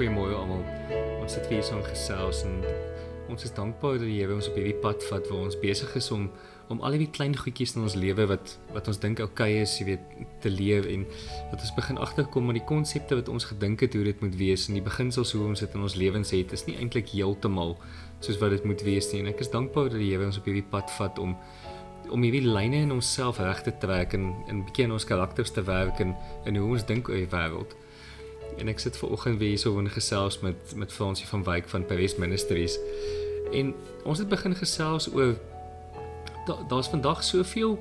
Goeiemôre almal. Ons sit hier so in gesels en ons is dankbaar dat die Here ons op hierdie pad vat waar ons besig is om om al die klein goedjies in ons lewe wat wat ons dink oukei is, jy weet, te leef en dat ons begin agterkom met die konsepte wat ons gedink het hoe dit moet wees en die beginsels hoe ons dit in ons lewens het, is nie eintlik heeltemal soos wat dit moet wees nie. En ek is dankbaar dat die Here ons op hierdie pad vat om om hierdie lyne in onsself reg te trek en 'n bietjie in ons karakters te werk en in hoe ons dink oor die wêreld. En ek sit ver oggend weer hierso in gesels met met Fransie van Wyk van Paris Ministries. En ons het begin gesels oor daar's da vandag soveel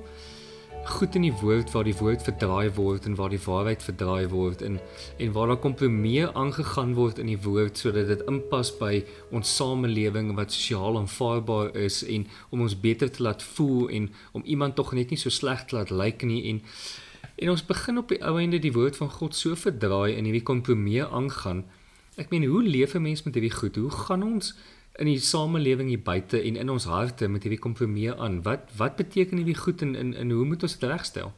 goed in die woord waar die woord verdraai word en waar die waarheid verdraai word en en waar daar kompromieë aangegaan word in die woord sodat dit inpas by ons samelewing wat sosiaal aanvaarbaar is en om ons beter te laat voel en om iemand tog net nie so sleg te laat lyk nie en en ons begin op die ou einde die woord van God so verdraai en hierdie kompromieë aangaan. Ek meen hoe leef 'n mens met hierdie goed? Hoe gaan ons in die samelewing hier buite en in ons harte met hierdie kompromie aan. Wat wat beteken hierdie goed en in in hoe moet ons dit regstel?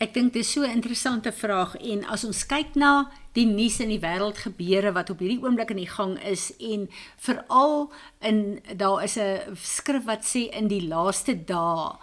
Ek dink dis so 'n interessante vraag en as ons kyk na die nuus in die wêreld gebeure wat op hierdie oomblik in die gang is en veral in daar is 'n skrif wat sê in die laaste dae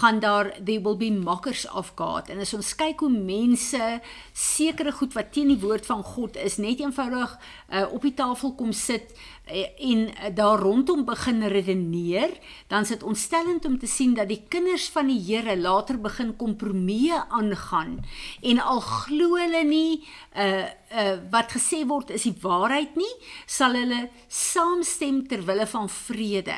gaan daar there will be mockers of God. En as ons kyk hoe mense sekere goed wat teen die woord van God is net eenvoudig uh, op die tafel kom sit en eh, daar rondom begin redeneer, dan sit ontstellend om te sien dat die kinders van die Here later begin kompromieë aangaan en al glo hulle nie uh uh wat gesê word is die waarheid nie, sal hulle saamstem ter wille van vrede.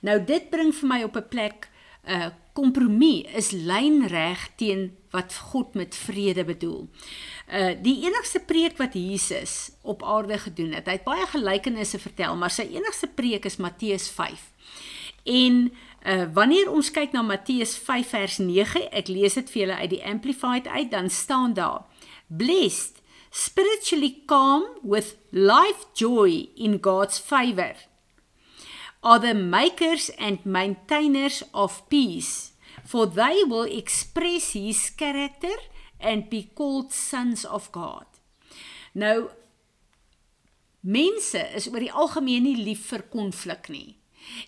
Nou dit bring vir my op 'n plek uh, kompromie is lynreg teen wat God met vrede bedoel. Uh die enigste preek wat Jesus op aarde gedoen het, hy het baie gelykenisse vertel, maar sy enigste preek is Matteus 5. En uh wanneer ons kyk na Matteus 5 vers 9, ek lees dit vir julle uit die amplified uit, dan staan daar: Blessed, spiritually calm with life joy in God's favor are the makers and maintainers of peace, for they will express his character and be called sons of God. Nou mense is oor die algemeen nie lief vir konflik nie.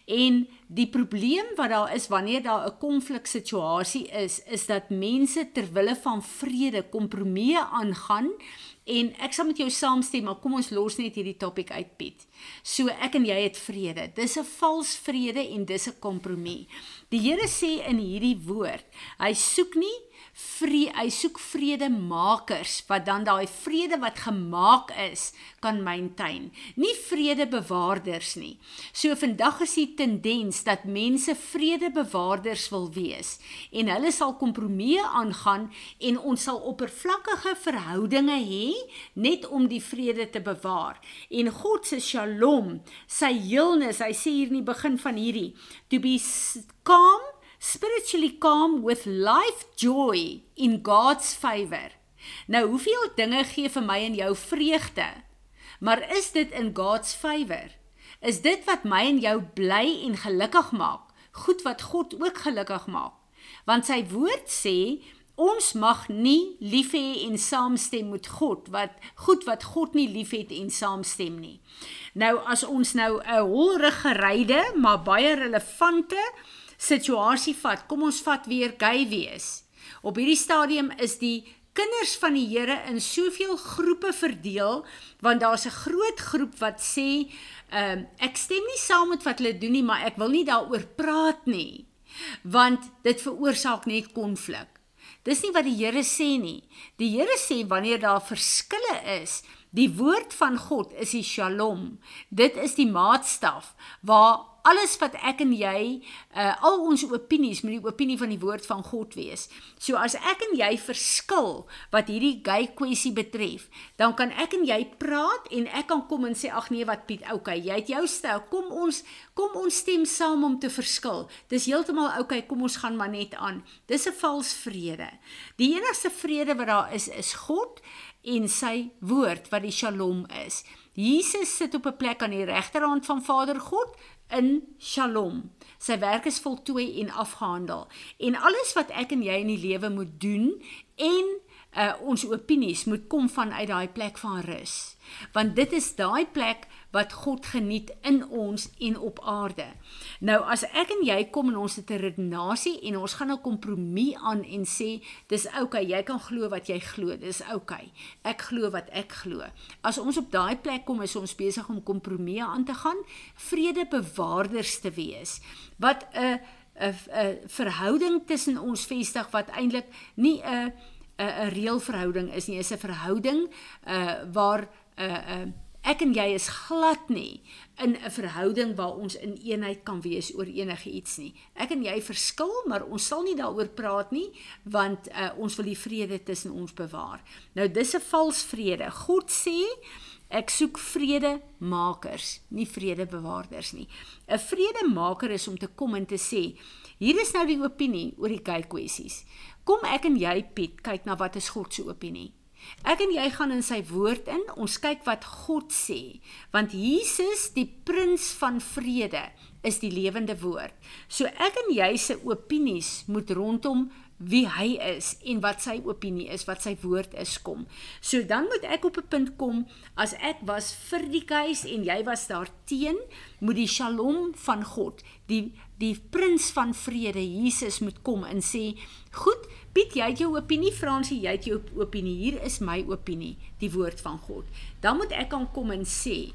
En die probleem wat daar is wanneer daar 'n konfliksituasie is, is dat mense ter wille van vrede kompromieë aangaan en ek sal met jou saamstem, maar kom ons los net hierdie topik uit Piet. So ek en jy het vrede. Dis 'n vals vrede en dis 'n kompromie. Die Here sê in hierdie woord, hy soek nie vrede hy soek vredemakers wat dan daai vrede wat gemaak is kan maintain. Nie vredebewaarders nie. So vandag is die tendens dat mense vredebewaarders wil wees en hulle sal kompromieë aangaan en ons sal oppervlakkige verhoudinge hê net om die vrede te bewaar. En God se shalom sy heelnis hy sê hier in die begin van hierdie to be calm spiritually calm with life joy in God's favor. Nou, hoeveel dinge gee vir my en jou vreugde? Maar is dit in God's favor? Is dit wat my en jou bly en gelukkig maak? Goed wat God ook gelukkig maak. Want sy woord sê ons mag nie lief hê en saamstem met God wat goed wat God nie liefhet en saamstem nie. Nou as ons nou 'n holrige geryde maar baie relevante situasie vat. Kom ons vat weer gay wees. Op hierdie stadium is die kinders van die Here in soveel groepe verdeel want daar's 'n groot groep wat sê, uh, ek stem nie saam met wat hulle doen nie, maar ek wil nie daaroor praat nie want dit veroorsaak net konflik. Dis nie wat die Here sê nie. Die Here sê wanneer daar verskille is, die woord van God is die Shalom. Dit is die maatstaf waar alles wat ek en jy uh, al ons opinies met die opinie van die woord van God wees. So as ek en jy verskil wat hierdie gay kwessie betref, dan kan ek en jy praat en ek kan kom en sê ag nee wat Piet, okay, jy het jou styl. Kom ons kom ons stem saam om te verskil. Dis heeltemal okay, kom ons gaan maar net aan. Dis 'n vals vrede. Die enigste vrede wat daar is is God en sy woord wat die Shalom is. Jesus sit op 'n plek aan die regterhand van Vader God in Shalom. Sy werk is voltooi en afgehandel. En alles wat ek en jy in die lewe moet doen en uh ons opinies moet kom vanuit daai plek van rus. Want dit is daai plek wat God geniet in ons en op aarde. Nou as ek en jy kom en ons het 'n redenasie en ons gaan 'n kompromie aan en sê dis okay, jy kan glo wat jy glo, dis. Okay. Ek glo wat ek glo. As ons op daai plek kom is ons besig om kompromieë aan te gaan, vredebewaarders te wees. Wat 'n 'n 'n verhouding tussen ons vestig wat eintlik nie 'n 'n 'n reël verhouding is nie, is 'n verhouding uh waar 'n uh, uh, ek en jy is glad nie in 'n verhouding waar ons in eenheid kan wees oor enige iets nie. Ek en jy verskil, maar ons sal nie daaroor praat nie want uh, ons wil die vrede tussen ons bewaar. Nou dis 'n vals vrede. God sê Ek soek vredemakers, nie vredebewaarders nie. 'n Vredemaker is om te kom en te sê, hier is nou die opinie oor die gay kwessies. Kom ek en jy Piet kyk na wat is God se opinie. Ek en jy gaan in sy woord in, ons kyk wat God sê, want Jesus, die prins van vrede, is die lewende woord. So ek en jy se opinies moet rondom wie hy is en wat sy opinie is, wat sy woord is kom. So dan moet ek op 'n punt kom as ek was vir die keis en jy was daar teen, moet die Shalom van God, die die prins van vrede, Jesus moet kom en sê, "Goed, Piet, jy het jou opinie, Fransie, jy het jou opinie. Hier is my opinie, die woord van God." Dan moet ek kan kom en sê,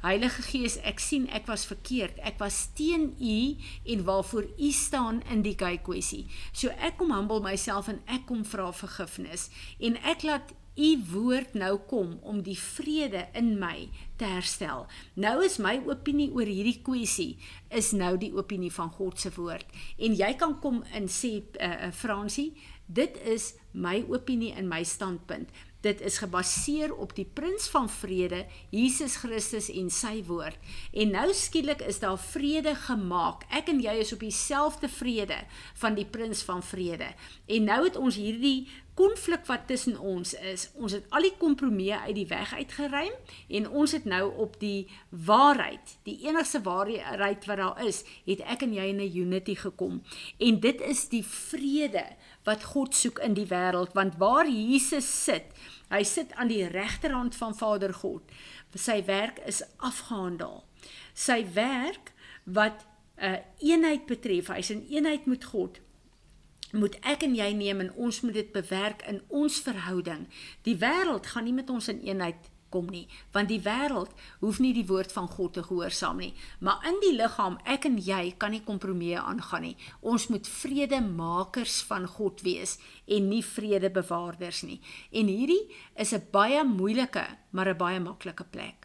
Heilige Gees, ek sien ek was verkeerd. Ek was teen U en waarvoor U staan in die gay kwessie. So ek kom humble myself en ek kom vra vergifnis en ek laat U woord nou kom om die vrede in my te herstel. Nou is my opinie oor hierdie kwessie is nou die opinie van God se woord. En jy kan kom en sê uh, Fransie, dit is my opinie en my standpunt. Dit is gebaseer op die prins van vrede, Jesus Christus en sy woord. En nou skielik is daar vrede gemaak. Ek en jy is op dieselfde vrede van die prins van vrede. En nou het ons hierdie konflik wat tussen ons is. Ons het al die kompromieë uit die weg uitgeruim en ons het nou op die waarheid, die enigste waarheid wat daar is, het ek en jy in 'n unity gekom. En dit is die vrede wat God soek in die wêreld want waar Jesus sit, hy sit aan die regterhand van Vader God. Sy werk is afgehandel. Sy werk wat 'n uh, eenheid betref, hy's in eenheid met God moet ek en jy neem en ons moet dit bewerk in ons verhouding. Die wêreld gaan nie met ons in eenheid kom nie, want die wêreld hoef nie die woord van God te gehoorsaam nie, maar in die liggaam, ek en jy kan nie kompromieë aangaan nie. Ons moet vredemakers van God wees en nie vredebewaarders nie. En hierdie is 'n baie moeilike, maar 'n baie maklike plek.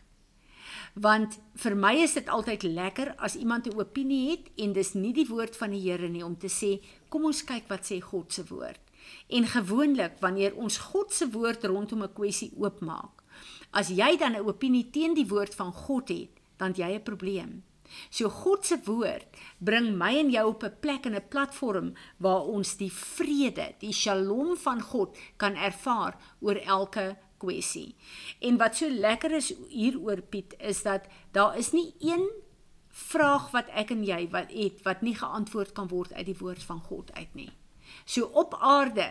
Want vir my is dit altyd lekker as iemand 'n opinie het en dis nie die woord van die Here nie om te sê kom ons kyk wat sê God se woord. En gewoonlik wanneer ons God se woord rondom 'n kwessie oopmaak, As jy dan 'n opinie teen die woord van God het, dan jy 'n probleem. So God se woord bring my en jou op 'n plek en 'n platform waar ons die vrede, die Shalom van God kan ervaar oor elke kwessie. En wat so lekker is hieroor Piet is dat daar is nie een vraag wat ek en jy wat het wat nie geantwoord kan word uit die woord van God uit nie. So op aarde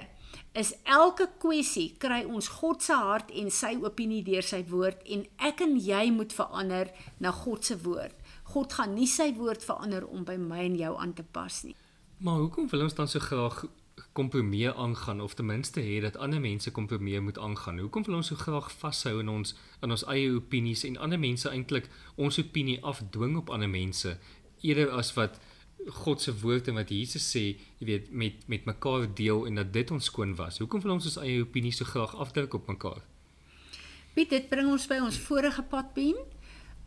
is elke kwessie kry ons God se hart en sy opinie deur sy woord en ek en jy moet verander na God se woord. God gaan nie sy woord verander om by my en jou aan te pas nie. Maar hoekom wil ons dan so graag kompromie aangaan of ten minste hê dat ander mense kompromie moet aangaan? Hoekom wil ons so graag vashou in ons in ons eie opinies en ander mense eintlik ons opinie afdwing op ander mense eerder as wat God se woord en wat Jesus sê, jy weet, met met mekaar deel en dat dit ons skoon was. Hoekom wil ons ons eie opinie so graag afdruk op mekaar? Piet, dit bring ons by ons vorige padbeen,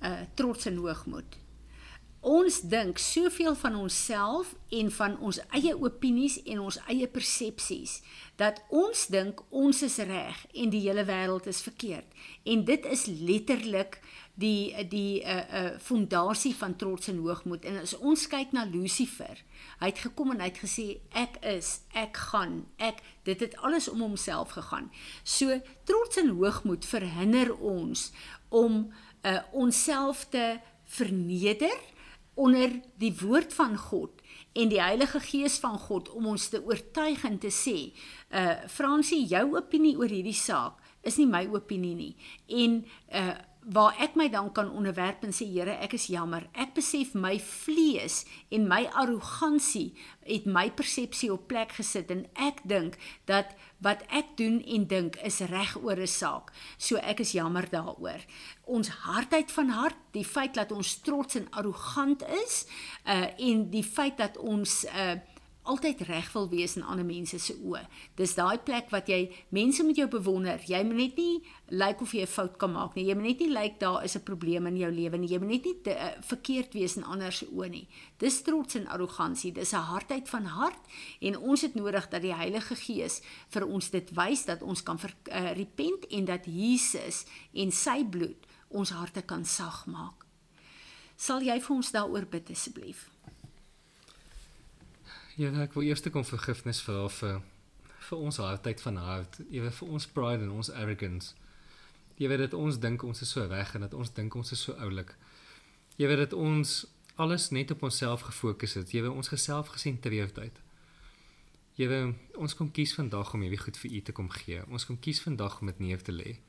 uh trots en hoogmoed. Ons dink soveel van onsself en van ons eie opinies en ons eie persepsies dat ons dink ons is reg en die hele wêreld is verkeerd. En dit is letterlik die die 'n uh, eh, 'n uh, eh, fondasie van trots en hoogmoed. En as ons kyk na Lucifer, hy het gekom en hy het gesê ek is, ek gaan, ek dit het alles om homself gegaan. So trots en hoogmoed verhinder ons om uh, onsself te verneder onder die woord van God en die Heilige Gees van God om ons te oortuig en te sê, uh Fransie, jou opinie oor hierdie saak is nie my opinie nie. En uh waar ek my dan kan onderwerp en sê Here, ek is jammer. Ek besef my vlees en my arrogansie het my persepsie op plek gesit en ek dink dat wat ek doen en dink is reg oor 'n saak. So ek is jammer daaroor. Ons hartheid van hart, die feit dat ons trots en arrogant is, uh en die feit dat ons uh altyd reg wil wees in ander mense se oë. Dis daai plek wat jy mense met jou bewonder. Jy moet net nie lyk like of jy 'n fout kan maak nie. Jy moet net nie lyk like daar is 'n probleem in jou lewe nie. Jy moet net nie te, uh, verkeerd wees in ander se oë nie. Dis trots en arrogansie. Dis 'n hardheid van hart en ons het nodig dat die Heilige Gees vir ons dit wys dat ons kan ver, uh, repent en dat Jesus en sy bloed ons harte kan sag maak. Sal jy vir ons daaroor bid asseblief? Ja, ek wil eers kom vergifnis vra vir vir ons hardheid van hart. Weet vir ons pride en ons arrogance. Jy weet dat ons dink ons is so reg en dat ons dink ons is so oulik. Jy weet dat ons alles net op onsself gefokus het. Jy weet ons geselfgesentreerdheid. Jy weet ons kom kies vandag om hierdie goed vir u te kom gee. Ons kom kies vandag om dit neer te lê.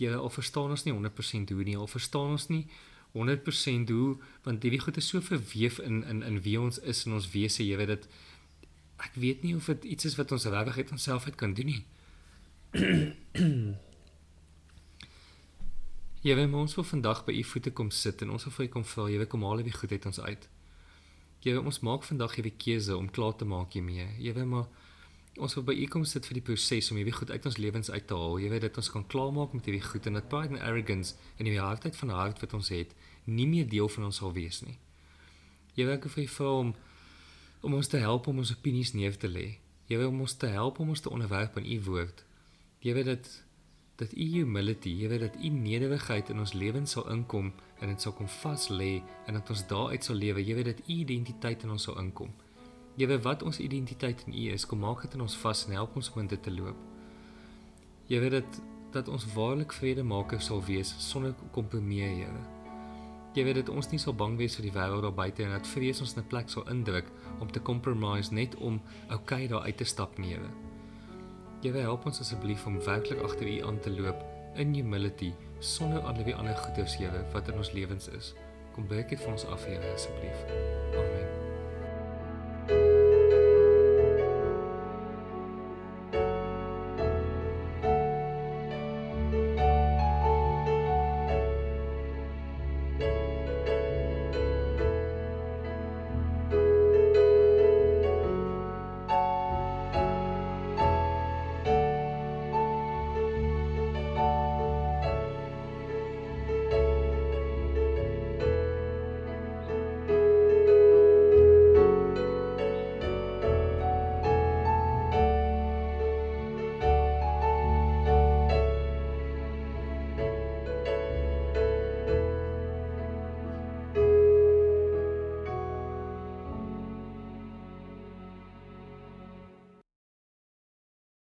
Jy weet al verstaan ons nie 100% hoe nie. Al verstaan ons nie 100% hoe want hierdie goed is so verweef in in in wie ons is in ons wese jy weet dit ek weet nie of dit iets is wat ons regtig uit onsself uit kan doen nie. Jy weet ons wil vandag by u voete kom sit en ons wil vir u kom vra jy weet kom haal hierdie goed uit ons uit. Jy weet ons maak vandag hierdie keuse om klaar te maak hiermee. Jy weet maar ons wil by u kom sit vir die proses om hierdie goed uit ons lewens uit te haal jy weet dat ons kan klaarmaak met hierdie goed en dat pride and arrogance en die hardheid van hart wat ons het nie meer deel van ons sal wees nie. Jy wil ek vir jou om om ons te help om ons opinies neer te lê. Jy wil ons te help om ons te onderwerp aan u woord. Jy weet dat dat u humility, jy weet dat u nederigheid in ons lewens sal inkom en dit sal kom vas lê en dat ons daaruit sal lewe. Jy weet dat u identiteit in ons sal inkom. Jy weet wat ons identiteit in u is, kom maak dit in ons vas en help ons om dit te loop. Jy weet dat dat ons waarlik vredemaker sal wees sonder kompromie, Here. Jy weet dit ons nie sal bang wees vir die wêreld daar buite en dat vrees ons 'n plek sal indruk om te compromise net om okay daar uit te stap. Jy wil help ons asseblief om werklik agter U aan te loop in humility sonder al die ander goeders Here wat in ons lewens is. Kom breek dit vir ons af Here asseblief. Amen.